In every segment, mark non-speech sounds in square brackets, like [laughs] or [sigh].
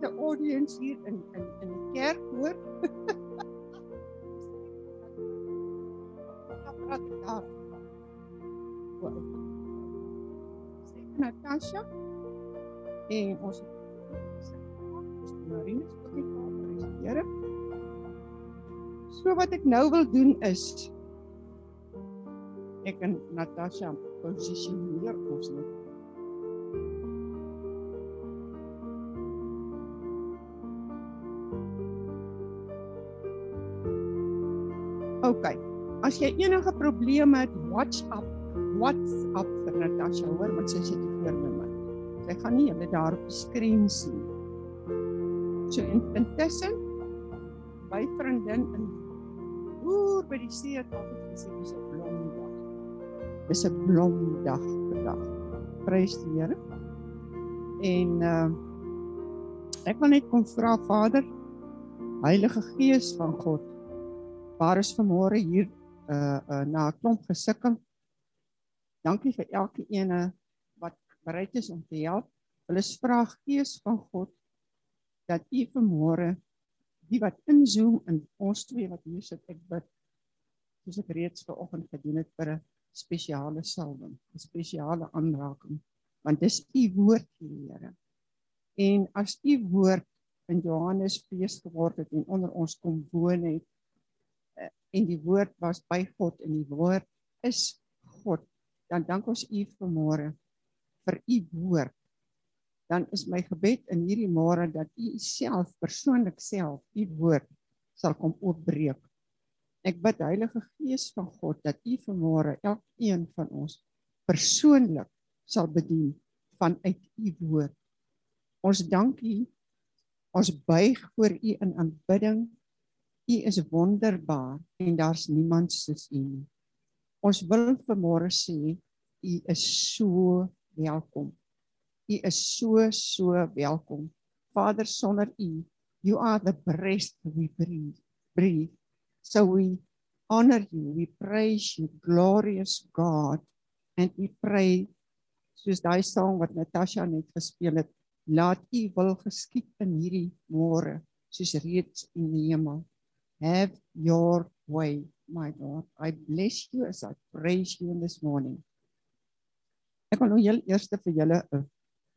omtrent 'n audience hier in in in die kerk hoor. [laughs] Wat praat ek daar? Wow. Natasha en ons Marine se Here. So wat ek nou wil doen is ek en Natasha posisioneer ons net. OK. As jy enige probleme het, WhatsApp, WhatsApp vir Natasha hoor, want sy sit hier voor my. Sy gaan nie hulle daar op die skerm sien. So in intussen by vriendin in oor by die see het altyd gesê dis 'n blomdag. Dis 'n blomdag vandag. Prys die Here. En uh ek wil net kom vra Vader, Heilige Gees van God, waar is vanmôre hier uh uh na 'n klomp gesukkel. Dankie vir elke ene wat bereid is om te help. Hulle vra Gees van God dat U vanmôre die wat inzoom in ons twee wat hier sit ek bid soos ek reeds vanoggend gedoen het vir 'n spesiale salwing, 'n spesiale aanraking want dis U woord Here. En as U woord in Johannes fees geword het en onder ons kom woon het en die woord was by God en die woord is God, dan dank ons U vanmôre vir U woord dan is my gebed in hierdie môre dat u self persoonlik self u woord sal kom oopbreek. Ek bid Heilige Gees van God dat u vanmôre elkeen van ons persoonlik sal bedien vanuit u woord. Ons dank u. Ons buig voor u in aanbidding. U is wonderbaar en daar's niemand soos u nie. Ons wil vanmôre sê u is so welkom. U is so so welkom. Vader sonder U, you are the breath we breathe. Breathe. So we honor you, we praise you, glorious God, and we pray soos daai sang wat Natasha net gespeel het, laat U wil geskied in hierdie môre soos reeds in die hemel. Have your way, my God. I bless you as I praise you in this morning. Ek wil nou heel eers vir julle 'n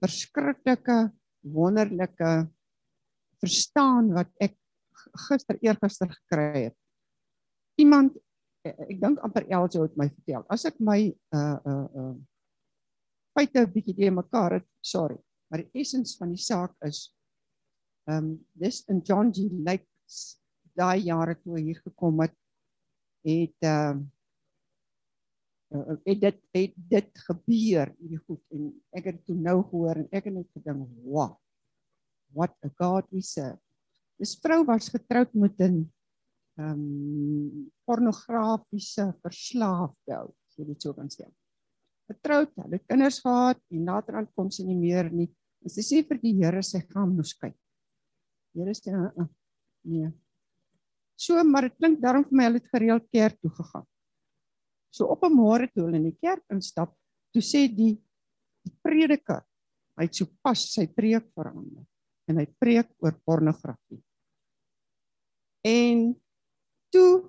verskriklike wonderlike verstaan wat ek gister eergister gekry het. Iemand ek dink amper Elsie het my vertel. As ek my uh uh uh feite 'n bietjie te mekaar het, sorry, maar die essens van die saak is um dis in John G Lake daai jare toe hier gekom het het uh uh, het dit het dit gebeur hierdie goed. En ek het toe nou gehoor en ek het net gedink wow what a god we serve. Dis vrou was getroud met 'n ehm um, pornografiese verslaafde ou as jy dit so kan sê getroud hulle kinders gehad en later aan kom sy nie meer nie. Sy sê vir die Here sy gaan nou skei Here sê uh, uh, nee so maar dit klink daarom vir my hulle het gereeld kerk toe gegaan So op 'n môre toe hulle in die kerk instap, toe sê die, die prediker, hy het so pas sy preek verander en hy preek oor pornografie. En toe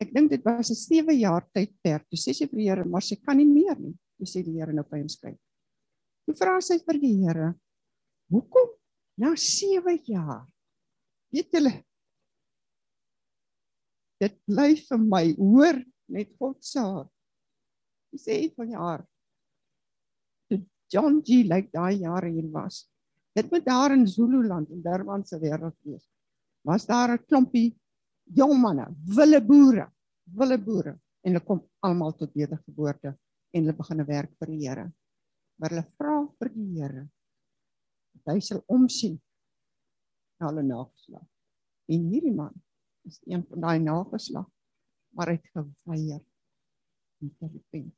ek dink dit was 'n 7 jaar tydperk. Toe sê sy vir die Here, maar sy kan nie meer nie. Toe sê die Here nou by hom skryf. Toe vra sy vir die Here, "Hoekom na 7 jaar?" Weet julle Dit bly vir my, hoor, met God se hart. Hy sê van jaar. Toe John G lyk daai jare hier was. Dit moet daar in Zululand in Durban se wêreld wees. Was daar 'n klompie jong manne, wille boere, wille boere en hulle kom almal tot wedergeboorte en hulle begin werk vir die Here. Maar hulle vra vir die Here dat hy sal omsien na hulle nageslag. En hierdie man is een van daai nageslag maar het geweier om te repent.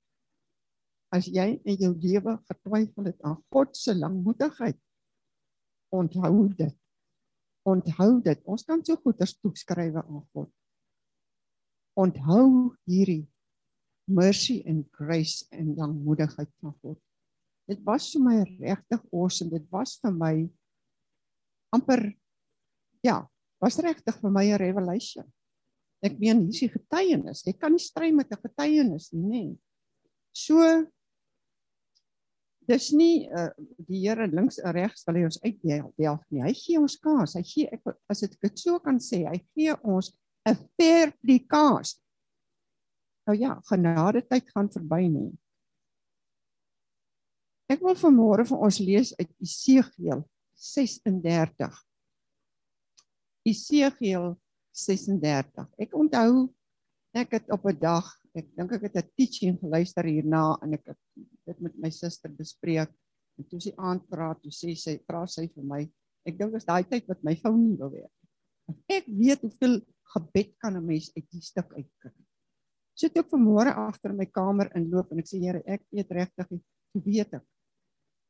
As jy in jou lewe getwyfel het aan God se langmoedigheid, onthou dit. Onthou dit. Ons kan so goeders toeskrywe aan God. Onthou hierdie mercy and grace en langmoedigheid van God. dit was vir my regtig awesome. Dit was vir my amper ja, was regtig vir my 'n revelation. Ek meen hier's die getuienis. Jy kan nie stry met 'n getuienis nie, nê. So dis nie uh, die Here links en regs wil hy ons uitdeel nie. Hy gee ons kans. Hy gee ek as dit ek so kan sê, hy gee ons 'n fair kans. Nou ja, genade tyd gaan verby nie. Ek wil vanmôre vir ons lees uit Esegiel 36. Esegiel 36. Ek onthou ek het op 'n dag, ek dink ek het 'n teaching geluister hierna en ek het dit met my suster bespreek en toe sy aand praat, toe sê sy, vra sy vir my, ek dink is daai tyd wat my vrou nie wil weet. Ek weet hoeveel gebed kan 'n mens uit die stuk uitkry. Sit ek vanmôre agter my kamer inloop en ek sê Here, ek weet regtig, hoe weet ek?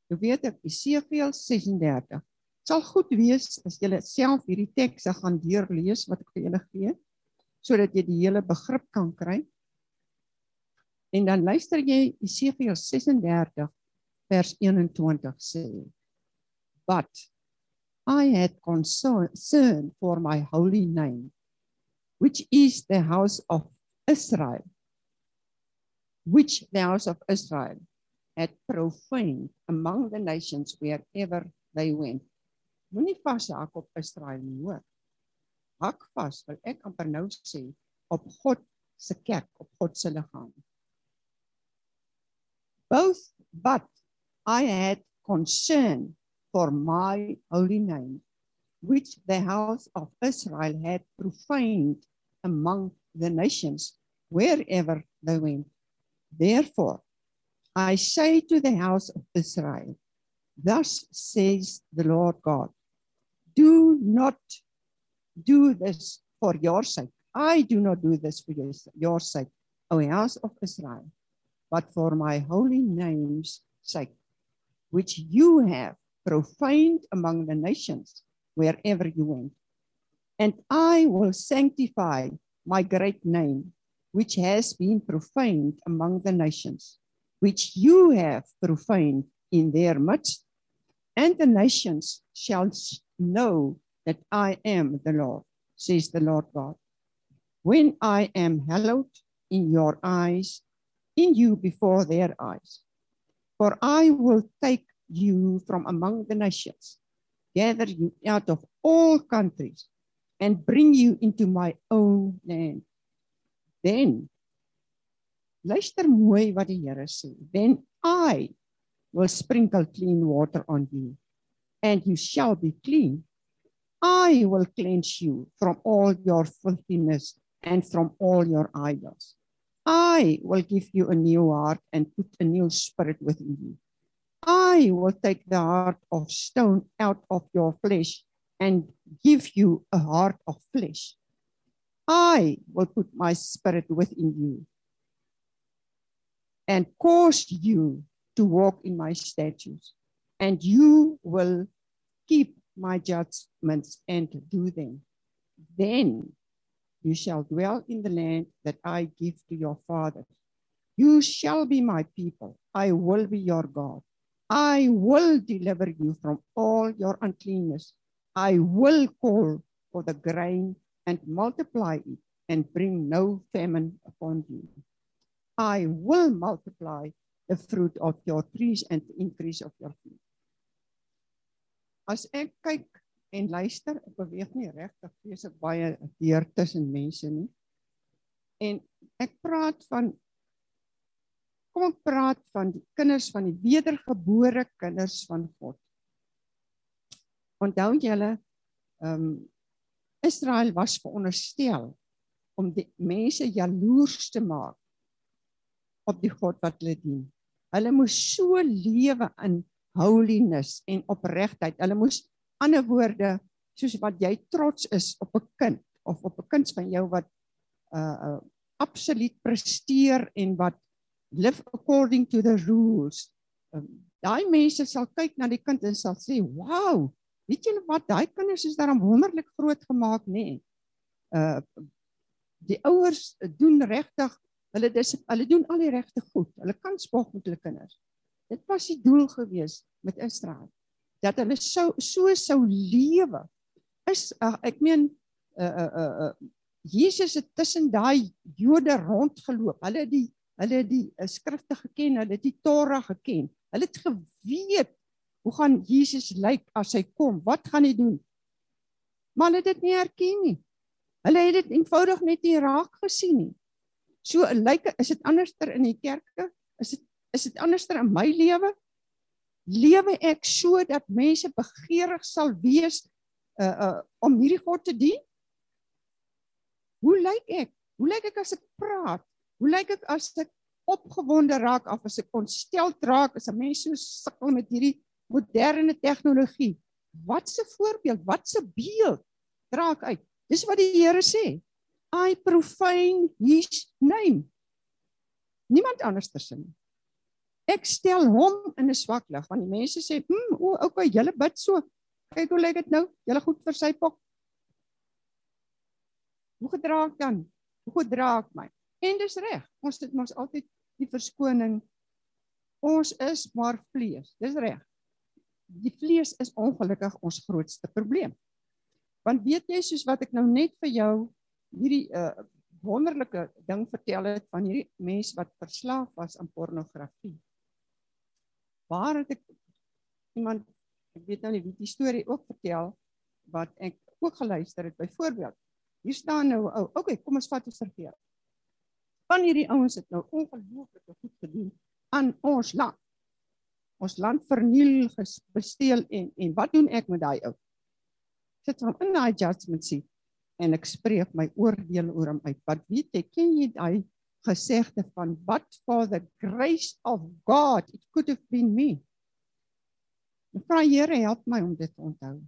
Hoe weet ek Esegiel 36? Sal goed wees as jy self hierdie tekste gaan deurlees wat ek vir julle gee sodat jy die hele begrip kan kry. En dan luister jy Esegiel 36 vers 21 sê: But I had concern for my holy name which is the house of Israel, which the house of Israel had profaned among the nations wherever they went. Moenie vashak op Israel nie, hoor. Hak vas, wil ek amper nou sê, op God se kerk, op God se liggaam. Both but I had concern for my holy name which the house of Israel had profaned among the nations wherever they went. Therefore, I say to the house of Israel, Thus says the Lord God, do not do this for your sake. I do not do this for your sake, O house of Israel, but for my holy name's sake, which you have profaned among the nations wherever you went and I will sanctify my great name, which has been profaned among the nations, which you have profaned in their midst, and the nations shall know that I am the Lord, says the Lord God. When I am hallowed in your eyes, in you before their eyes. For I will take you from among the nations, gather you out of all countries, and bring you into my own land. Then luister mooi wat die Here sê. Then I will sprinkle clean water on you and you shall be clean. I will cleanse you from all your filthiness and from all your idols. I will give you a new heart and put a new spirit within you. I will take the heart of stone out of your flesh and give you a heart of flesh. I will put my spirit within you and cause you to walk in my statutes, and you will keep my judgments and do them. Then you shall dwell in the land that I give to your fathers. You shall be my people. I will be your God. I will deliver you from all your uncleanness I will call for the grain and multiply it and bring no famine upon you. I will multiply the fruit of your trees and the increase of your food. As ek kyk en luister, ek beweeg nie regtig vreeslik baie deur tussen mense nie. En ek praat van kom ek praat van die kinders van die wedergebore kinders van God. Onthou julle ehm um, Israel was veronderstel om die mense jaloers te maak op die God wat hulle dien. Hulle moes so lewe in holiness en opregtheid. Hulle moes ander woorde soos wat jy trots is op 'n kind of op 'n kind van jou wat uh uh absoluut presteer en wat live according to the rules. Um, daai mense sal kyk na die kind en sal sê, "Wow, Weet julle wat daai kinders is daarom wonderlik groot gemaak nê? Nee. Uh die ouers doen regtig hulle dis hulle doen al die regte goed. Hulle kan spog met hulle kinders. Dit was die doel gewees met Israel dat hulle sou so sou lewe. Is uh, ek meen uh uh uh, Jesus het tussen daai Jode rondgeloop. Hulle het die hulle het die uh, skrifte geken, hulle het die Torah geken. Hulle het geweet hoe gaan Jesus lyk as hy kom? Wat gaan hy doen? Maar hulle het dit nie erken nie. Hulle het dit eenvoudig net nie raak gesien nie. So lyk is dit anderster in die kerke? Is dit is dit anderster in my lewe? Lewe ek so dat mense begeerig sal wees uh uh om hierdie God te dien? Hoe lyk ek? Hoe lyk ek as ek praat? Hoe lyk ek as ek opgewonde raak of as ek ontstel raak as 'n mens so sukkel met hierdie moderne tegnologie? Wat 'n voorbeeld, wat 'n beeld dra ek uit? Dis wat die Here sê. I profane his name. Niemand anders tersin. Ek stel hom in 'n swak lig want die mense sê, "Hm, o, okay, julle bid so. Kyk hoe lyk dit nou? Julle goed vir sy pok." Hoe gedra ek dan? Hoe gedra ek my? En dis reg. Ons het mos altyd die verskoning. Ons is maar vlees. Dis reg. Die vlees is ongelukkig ons grootste probleem. Want weet jy soos wat ek nou net vir jou hierdie uh wonderlike ding vertel het van hierdie mens wat verslaaf was aan pornografie. Waar het ek iemand ek weet nou nie wie die storie ook vertel wat ek ook geluister het byvoorbeeld Hier staan nou ou. Oh, okay, kom ons vat ons verkeer. Van hierdie ouens het nou ongelooflik goed gedoen aan ons land. Ons land verniel, besteel en en wat doen ek met daai ou? Sit hom in daai judgment seat en ek spreek my oordeel oor hom uit. Wat weet jy, ken jy daai gesegde van what for the grace of God it could have been me. Vra Here help my om dit te onthou.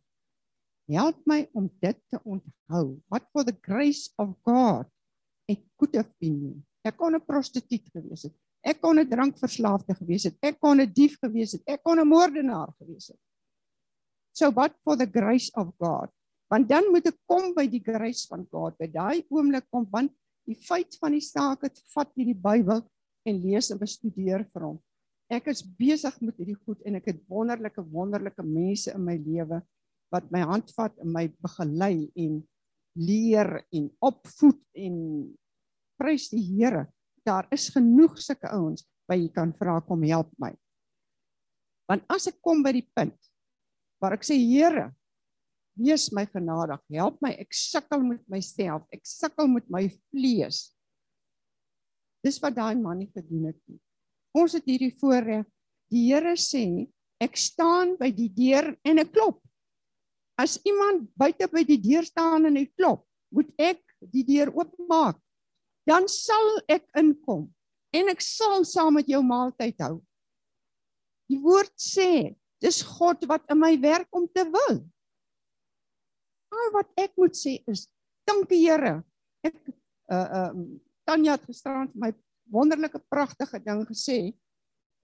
Help my om dit te onthou. What for the grace of God it could have been me. Ek kon 'n prostituut gewees het. Ek kon 'n drankverslaafde gewees het. Ek kon 'n dief gewees het. Ek kon 'n moordenaar gewees het. So what for the grace of God? Want dan moet ek kom by die grace van God. By daai oomblik kom want die feit van die saak het vat hierdie Bybel en lees en bestudeer vir hom. Ek is besig met hierdie goed en ek het wonderlike wonderlike mense in my lewe wat my hand vat en my begelei en leer en opvoed en prys die Here. Daar is genoeg sulke ouens by jy kan vra kom help my. Want as ek kom by die punt waar ek sê Here, wees my genadig, help my, ek sukkel met myself, ek sukkel met my vlees. Dis wat daai man nie gedoen het nie. Ons het hierdie voorreg. Die Here sê, ek staan by die deur en ek klop. As iemand buite by die deur staan en hy klop, moet ek die deur oopmaak. Dan sal ek inkom en ek sal saam met jou maaltyd hou. Die woord sê, dis God wat in my werk om te wil. Al wat ek moet sê is, dankie Here. Ek uh uh Tanya het gisterand vir my wonderlike pragtige ding gesê.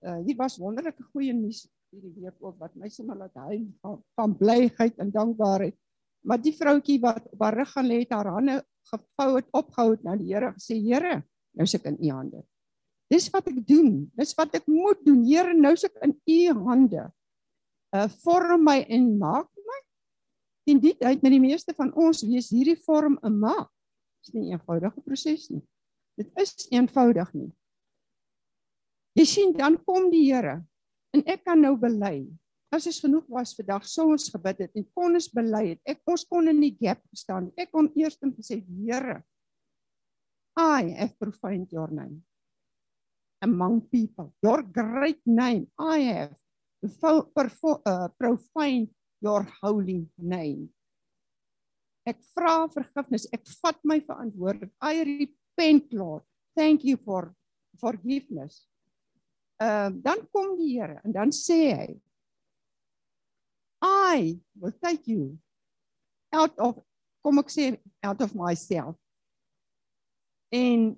Uh hier was wonderlike goeie nuus hierdie week ook wat my sommer laat huil van, van blyheid en dankbaarheid. Maar die vroutjie wat op haar rug gaan lê het haar hande gevou het opgehou het na die Here gesê Here, nou sit ek in u hande. Dis wat ek doen. Dis wat ek moet doen. Here, nou sit ek in u hande. Uh vorm my en maak my. En dit uit met die meeste van ons wees hierdie vorm 'n maak. Dis nie 'n eenvoudige proses nie. Dit is eenvoudig nie. Jy sien dan kom die Here En ek kan nou bely. As dit genoeg was vir dag sou ons gebid het en kon ons bely het. Ek ons kon in die gap staan. Ek kon eers net sê Here, I have profaned your name among people. Your great name I have uh, profaned your holy name. Ek vra vergifnis. Ek vat my verantwoordelikheid. I repent, Lord. Thank you for forgiveness ehm uh, dan kom die Here en dan sê hy I will take you out of kom ek sê out of myself and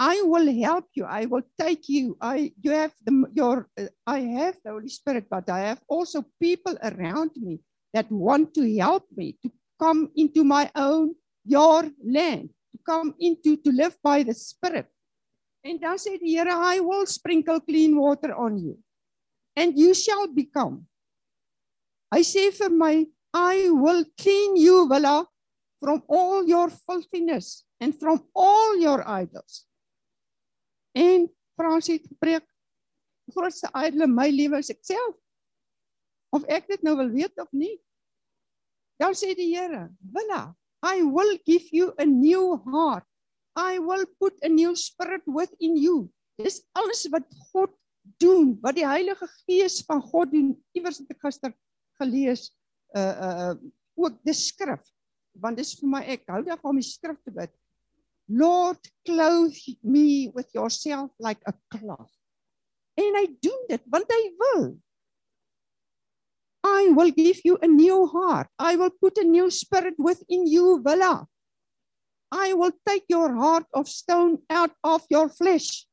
I will help you I will take you I you have the your uh, I have the Holy Spirit but I have also people around me that want to help me to come into my own your land to come into to live by the spirit dan sê die Here, I will sprinkle clean water on you. and you shall become. Hy sê vir my, I will clean you, Willa, from all your filthiness and from all your idols. En Fransie het gepreek, grootste idol in my lewe is ek self. Of ek dit nou wil weet of nie. Dan sê die Here, Willa, I will give you a new heart. I will put a new spirit within you. Dis alles wat God doen, wat die Heilige Gees van God doen. Iewers het ek gister gelees uh uh ook die skrif want dis vir my ek hou daarvan om die skrif te bid. Lord clothe me with yourself like a cloth. En hy doen dit want hy wil. I will give you a new heart. I will put a new spirit within you, Villa. I will take your heart of stone out of your flesh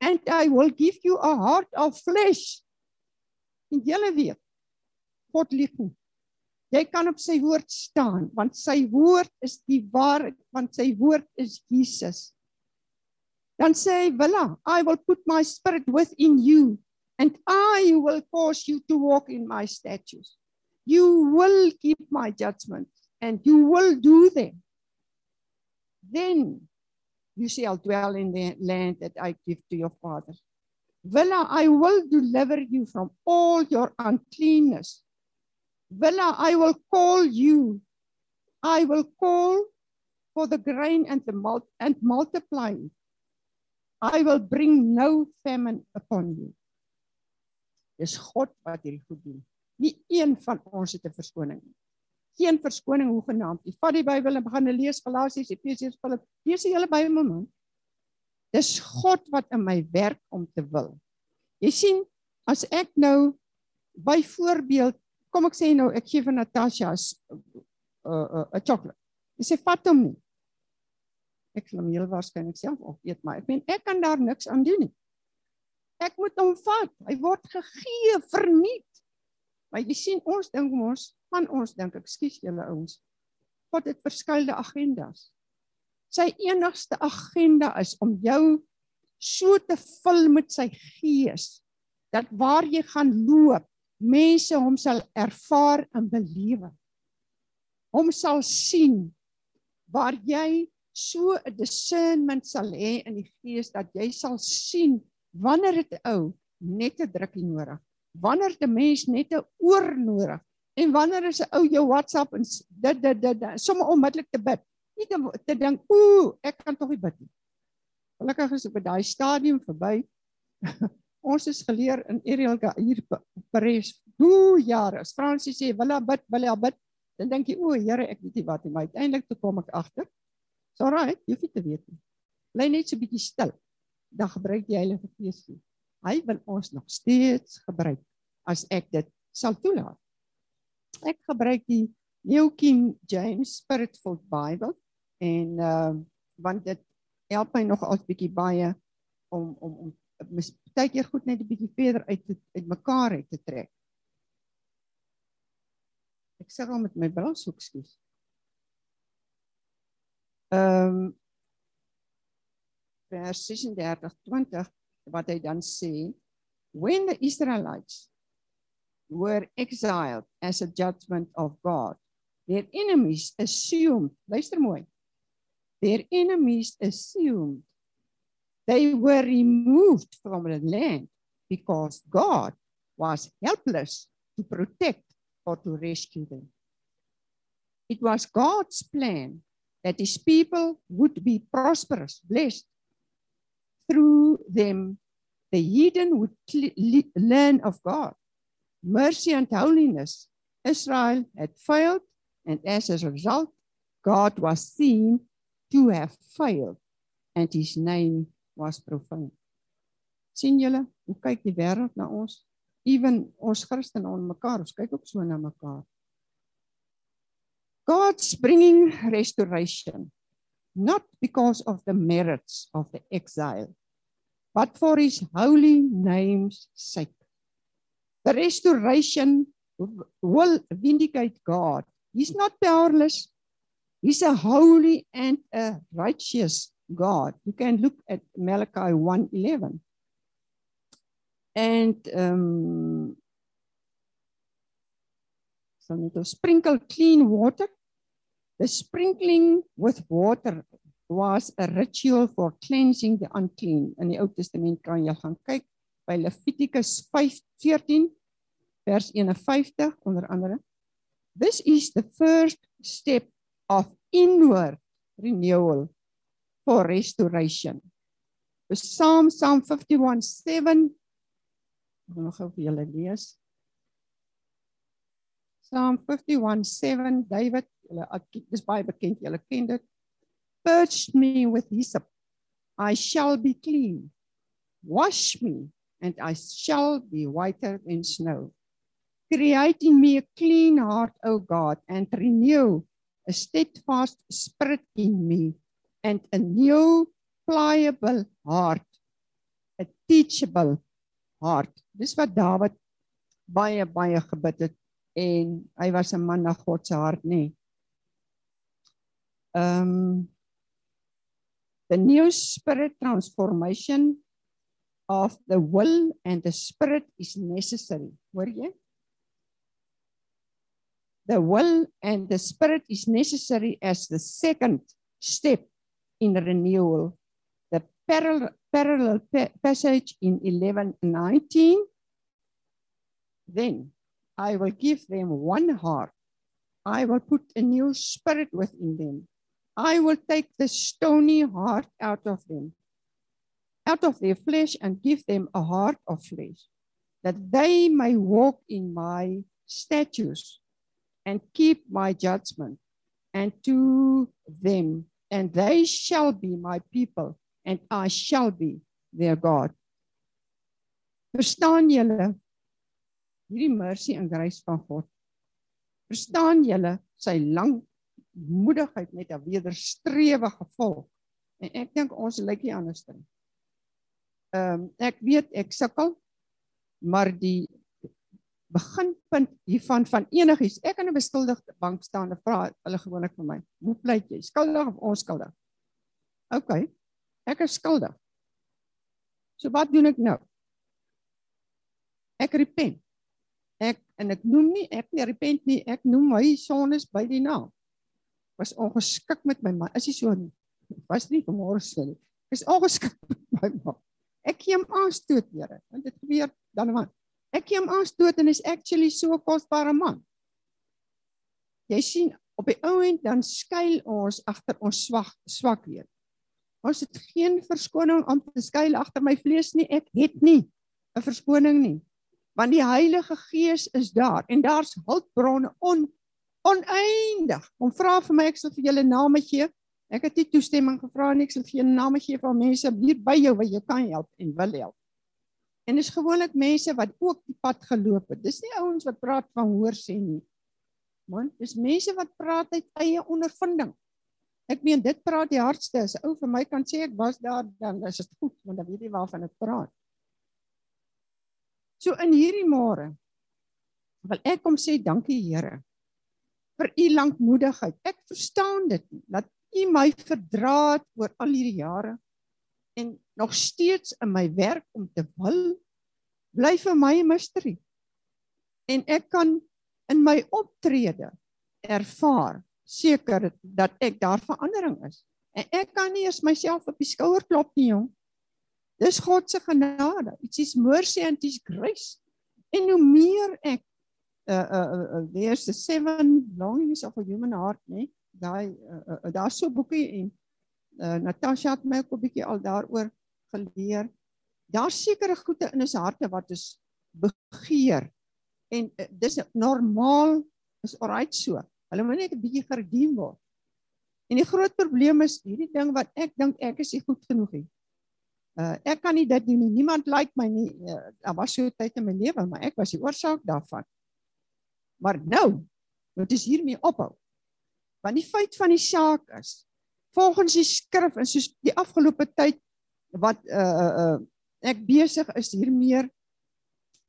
and I will give you a heart of flesh. En julle weet, God lieg nie. Jy kan op sy woord staan want sy woord is die waarheid want sy woord is Jesus. Dan sê hy, "Willa, I will put my spirit within you and I will cause you to walk in my statutes. You will keep my judgments and you will do them. Then you shall dwell in the land that I give to your fathers. Villa, I will deliver you from all your uncleanness. Villa, I will call you. I will call for the grain and the malt and multiply. I will bring no famine upon you. Dis God wat hierdie goed doen. Nie een van ons het 'n verskoning nie. Geen verskoning hoegenaamd. Jy vat die Bybel en begin lees Galasiërs, Efesiërs, Filip. Lees die hele Bybel man. Dis God wat in my werk om te wil. Jy sien, as ek nou byvoorbeeld, kom ek sê nou ek gee vir Natasha 'n 'n 'n chocolate. Jy sê vat hom nie. Ek sal hom heel waarskynlik self opeet, maar ek meen ek kan daar niks aan doen nie. Ek moet hom vat. Hy word gegee verniet. Maar jy sien ons dink ons, van ons dink ek, skuis julle ouens. God het verskeie agendas. Sy enigste agenda is om jou so te vul met sy gees dat waar jy gaan loop, mense hom sal ervaar en belewe. Hom sal sien waar jy so 'n discernment sal hê in die gees dat jy sal sien wanneer dit ou net 'n drukkie nodig. Wanneer 'n mens net 'n oor nodig en wanneer is 'n ou jou WhatsApp en dit dit dit sommer onmiddellik te bid. Nie te, te dink, ooh, ek kan tog nie bid nie. Gelukkig is ek by daai stadium verby. [laughs] Ons is geleer in Ariel hier Paris. Hoe jare. As Fransie sê, "Wil jy bid? Wil jy bid?" Dan dink jy, "O, Here, ek weet nie wat nie." Maar uiteindelik toe kom ek agter. So right, jy hoef nie te weet nie. Bly net so bietjie stil dan gebruik die Heilige Gees nie. Hy wil ons nog steeds gebruik as ek dit sal toelaat. Ek gebruik die New King James Spirit-filled Bible en uh want dit help my nog al 'n bietjie baie om om om baie keer goed net 'n bietjie verder uit uit mekaar uit te trek. Ek sê al met my bras hoek skuis. Ehm um, vers 36 20 wat hy dan sê when the Israelites were exiled as a judgment of God their enemies assumed luister mooi their enemies assumed they were removed from the land because God was helpless to protect or to rescue them it was God's plan that his people would be prosperous blessed through them, the heathen would learn of God. Mercy and holiness. Israel had failed, and as a result, God was seen to have failed, and his name was profaned. sien julle hoe kyk die wêreld na ons ewen ons Christene on mekaar ons kyk ook so na mekaar God's bringing restoration not because of the merits of the exile, but for his holy name's sake. The restoration will vindicate God. He's not powerless. He's a holy and a righteous God. You can look at Malachi 1:11. and um so need to sprinkle clean water. The sprinkling with water was a ritual for cleansing the unclean. In die Ou Testament kan jy gaan kyk by Levitikus 5:14 vers 51 onder andere. This is the first step of inward renewal for restoration. Psalm Psalm 51:7 Ek gaan nog gou vir julle lees. Psalm 51:7 David, julle dis baie bekend, julle ken dit. Purge me with hyssop. I shall be clean. Wash me and I shall be whiter than snow. Create in me a clean heart, O God, and renew a steadfast spirit in me and a new pliable heart, a teachable heart. Dis wat Dawid baie baie gebid het en hy was 'n man na God se hart, nê. Nee. Um the new spirit transformation of the will and the spirit is necessary. Hoor jy? The will and the spirit is necessary as the second step in renewal. The parallel, parallel passage in 11:19 Then I will give them one heart. I will put a new spirit within them. I will take the stony heart out of them out of their flesh and give them a heart of flesh, that they may walk in my statutes and keep my judgment, and to them, and they shall be my people, and I shall be their God. Verstaan julle hierdie mercy en grace van God? Verstaan julle sy lang moedigheid met 'n wederstrewige volk? En ek dink ons lyk nie anders nie. Ehm um, ek weet ek sukkel maar die beginpunt hiervan van enigiets. Ek kan 'n beskuldigde bank staan en vra hulle gewoonlik vir my hoe pleit jy? Skuldig of onskuldig? OK ek is skuldig. So wat doen ek nou? Ek repent. Ek en ek noem nie ek nie repent nie ek noem my sondes by die naam. Was ongeskik met my man is hy so was nie vanmôre sê nie. Is ongeskik [laughs] met my man Ek gee hom aanstoot, Here, want dit gebeur dan maar. Ek gee hom aanstoot en is actually so 'n kosbare man. Jy sien, op die ou end dan skuil ons agter ons swak swakheid. Ons het geen verskoning om te skuil agter my vlees nie. Ek het nie 'n verskoning nie. Want die Heilige Gees is daar en daar's hulpbronne on oneindig. Om vra vir my ek sal vir julle name gee. Ek het nie toestemming gevra nie. Ek sal vir jou name gee van mense hier by jou wat jy kan help en wil help. En dis gewoonlik mense wat ook die pad geloop het. Dis nie ouens wat praat van hoor sê nie. Man, dis mense wat praat uit eie ondervinding. Ek meen dit praat die hardste. As 'n ou vir my kan sê ek was daar, dan is dit goed, want dan weet jy waarvan ek praat. So in hierdie môre wil ek kom sê dankie Here vir u lankmoedigheid. Ek verstaan dit nie dat U my verdra het oor al hierdie jare en nog steeds in my werk om te wil bly vir my 'n misterie. En ek kan in my optrede ervaar seker dat ek daar verandering is. En ek kan nie eens myself op die skouer klop nie, jong. Dis God se genade. It is mercy and it is grace. En hoe meer ek uh uh, uh there's the seven longings of a human heart, nee daai uh, uh, daar's so boekie en uh, Natasha het my ook 'n bietjie al daaroor geleer. Daar's sekere goede in ons harte wat ons begeer en uh, dis normaal is alright so. Hulle moet net 'n bietjie gerediem word. En die groot probleem is hierdie ding wat ek dink ek is nie goed genoeg nie. Uh ek kan nie dit doen nie. Niemand like my nie. Uh, daar was so 'n tyd in my lewe, maar ek was die oorsaak daarvan. Maar nou, wat is hiermee ophou? Want die feit van die saak is volgens die skrif en soos die afgelope tyd wat uh uh ek besig is hier meer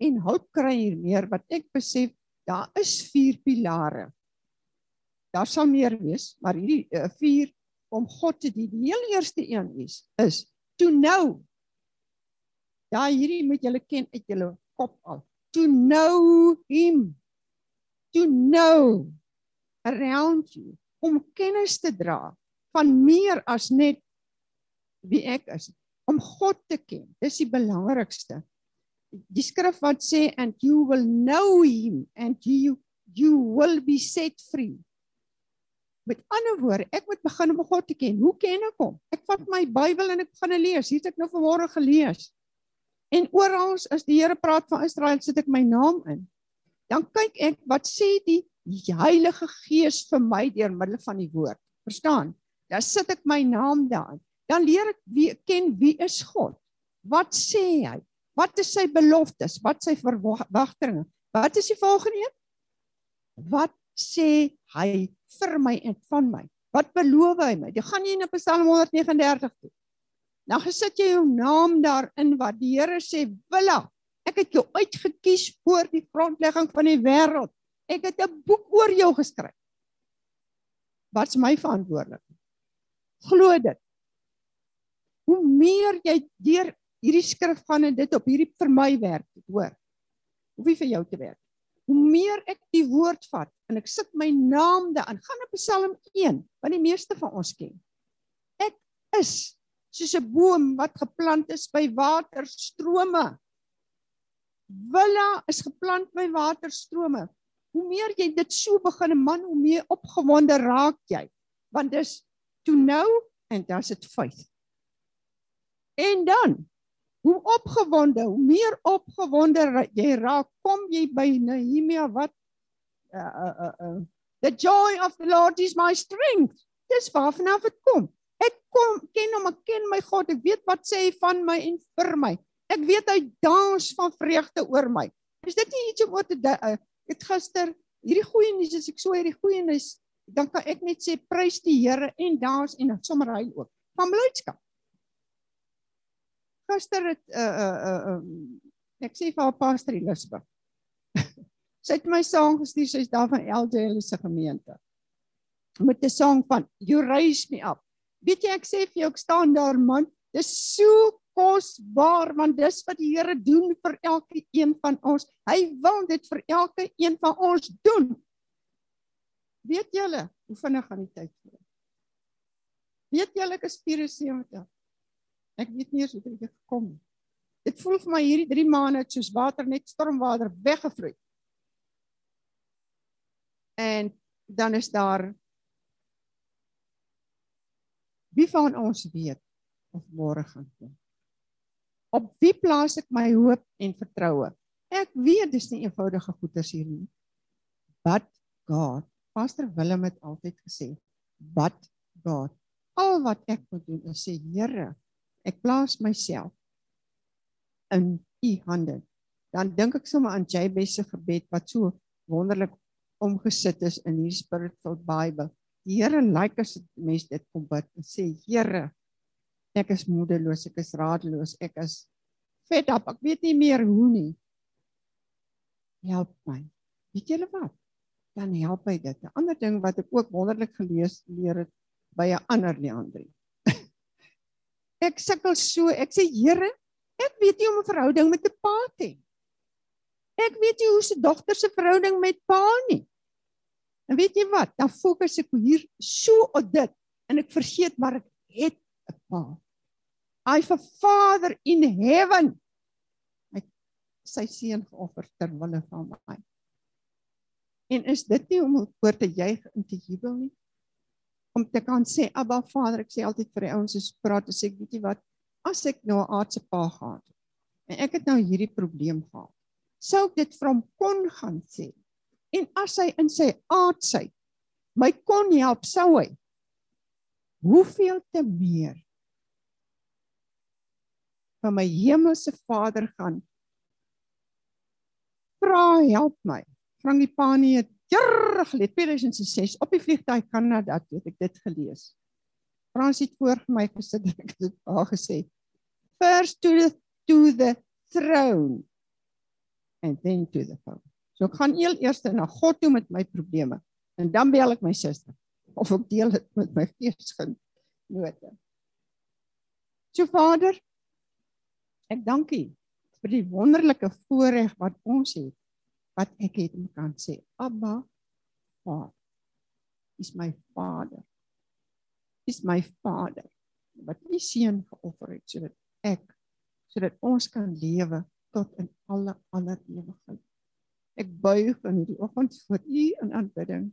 en hulp kry hier meer wat ek besef daar is vier pilare. Daar sal meer wees, maar hierdie uh, vier om God te dien. Die heel eerste een is is to know Daai hierdie moet julle ken uit julle kop al. To know him. To know around you om kennis te dra van meer as net wie ek is om God te ken. Dis die belangrikste. Die skrif wat sê and you will know him and you you will be set free. Met ander woorde, ek moet begin om God te ken. Hoe ken ek hom? Ek vat my Bybel en ek begin lees. Hier het ek nou vanmôre gelees. En oral as die Here praat van Israel, sit ek my naam in. Dan kyk ek wat sê die Heilige Gees vir my deur middel van die woord. Verstaan? Dan sit ek my naam daar. Dan leer ek wie ken wie is God. Wat sê hy? Wat is sy beloftes? Wat sy verwagtinge? Wat is die volgende een? Wat sê hy vir my en van my? Wat beloof hy my? Jy gaan nie in Psalm 139 toe. Dan gesit jy jou naam daarin wat die Here sê, "Willa, ek het jou uitget kies voor die grondlegging van die wêreld. Ek het 'n boek oor jou geskryf." Wat's my verantwoordelikheid? Glo dit. Hoe meer jy deur hierdie skrif gaan en dit op hierdie vir my werk, hoor. Hoe wie vir jou te werk hoe meer ek die woord vat en ek sit my naam daarin, gaan op Psalm 1 wat die meeste van ons ken. Ek is soos 'n boom wat geplant is by waterstrome. Willa is geplant by waterstrome. Hoe meer jy dit so begin man hoe meer opgewonde raak jy. Want dis to know and does it faith. En dan hoe opgewonde, hoe meer opgewonde jy raak, kom jy by Nehemia wat uh, uh uh the joy of the Lord is my strength. Dis waarvan af dit kom. Ek kom ken hom, ek ken my God, ek weet wat sê hy van my en vir my. Ek weet hy dans van vreugde oor my. Is dit nie iets om oor te uh, ek gister hierdie goeie nuus as ek so hierdie goeie nuus dan kan ek net sê prys die Here en dans en sommer hy ook van blydskap gister het uh uh uh ek sê vir haar pastor Elisabeth. [laughs] sy het my sang gestuur, sy's daar van LJL se gemeente. Met 'n sang van You raise me up. Weet jy ek sê vir jou ek staan daar man, dis so kosbaar want dis wat die Here doen vir elke een van ons. Hy wil dit vir elke een van ons doen. Weet julle, hoe vinnig gaan die tyd vloei? Weet julle ek is 74. Ek weet nie eens hoe dit gekom het. Dit voel vir my hierdie 3 maande soos water net stormwater weggevloei. En dan is daar Wie van ons weet of môre gaan kom? Op wie plaas ek my hoop en vertroue? Ek weet dis nie eenvoudige goeders hier nie. But God, Pastor Willem het altyd gesê, but God, al wat ek moet doen is sê, Here, ek plaas myself in u hande. Dan dink ek sommer aan Jabez se gebed wat so wonderlik omgesit is in hierdie spiritual Bible. Die Here lyk as mense dit kom bid en sê Here, ek is moedeloos, ek is radeloos, ek is fed up, ek weet nie meer hoe nie. Help my. Weet julle wat? Dan help hy dit. 'n Ander ding wat ek ook wonderlik gelees leer het by 'n ander Leandrie [laughs] ek sukkel so. Ek sê Here, ek weet nie hoe om 'n verhouding met 'n pa te hê. Ek weet nie hoe se dogter se verhouding met pa nie. En weet jy wat? Dan fokus ek hier so op dit en ek vergeet maar ek het 'n pa. I have a father in heaven. Hy sy seun geoffer ter wille van my. En is dit nie om oor te juig en te jubel nie? om te kan sê Abba Vader, ek sê altyd vir die ouens as praat as ek weet jy wat, as ek nou 'n aardse pa gehad en ek het nou hierdie probleem gehad, sou ek dit vir hom kon gaan sê. En as hy in sy aardsheid my kon help, sou hy hoeveel te meer van my hemelse Vader gaan vra help my. Frankie Pani het jare gelede 2006 op die vliegtuig Kanada toe het ek dit gelees. Frans het voor my gesit en [laughs] ek het dit al gesê. First to the to the throne and then to the phone. So ek gaan eel eers na God toe met my probleme en dan bel ek my suster of ek deel dit met my geesgenote. So Vader, ek dank U vir die wonderlike voorreg wat ons het wat ek het om kan sê Abba Vader is my Vader. Is my Vader wat die seun geoffer het sodat ek sodat ons kan lewe tot in alle alle ewigheid. Ek buig in hierdie oggend voor u in aanbidding.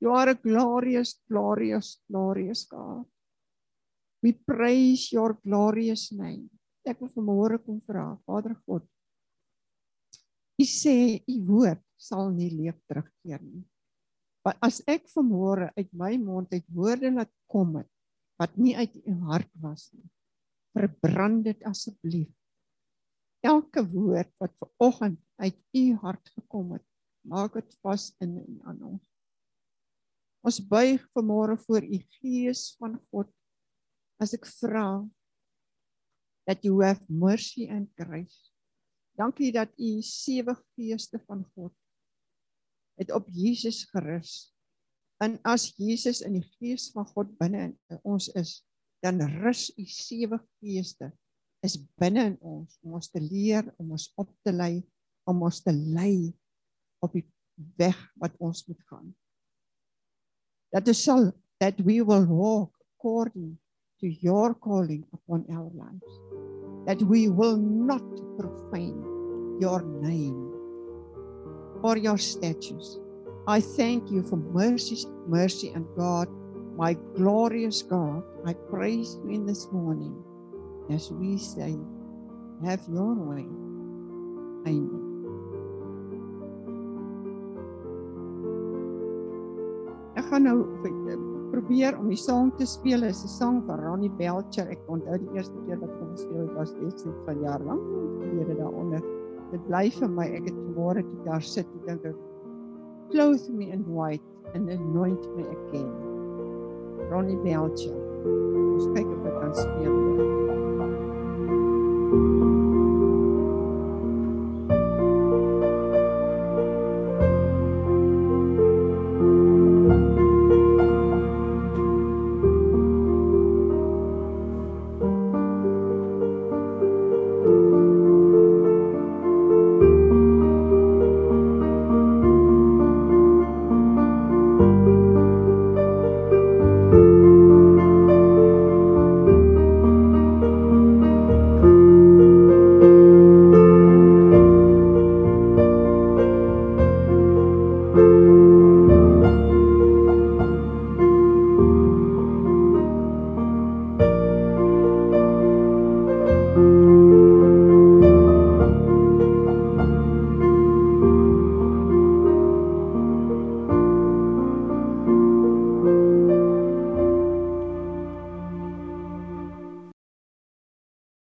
You are a glorious glorious glorious God. We praise your glorious name. Ek wil vanmôre kom vra Vader God U sê u woord sal nie leeg terugkeer nie. Maar as ek vanmôre uit my mond uit woorde laat kom het wat nie uit u hart was nie, verbrand dit asseblief. Elke woord wat ver oggend uit u hart gekom het, maak dit vas in en aan ons. Ons buig vanmôre voor u Gees van God as ek vra that you have mercy and grace Dankie dat u sewe geeste van God het op Jesus gerus. En as Jesus in die gees van God binne in ons is, dan rus u sewe geeste is binne in ons om ons te leer, om ons op te lei, om ons te lei op die weg wat ons moet gaan. Dat is sal that we will walk according to your calling upon our lives. That we will not profane your name or your statutes. I thank you for mercy, mercy and God, my glorious God. I praise you in this morning as we say, have your way. Amen. Ek gaan nou probeer om die sang te speel. Dit is 'n sang van Ronnie Belcher. Ek onthou die eerste keer wat hom gespeel het was dit van jaar lank gelede daaronder dit bly vir my ek het môre toe daar sit en dink clothe me in white and anoint me again. Ronnie Belcher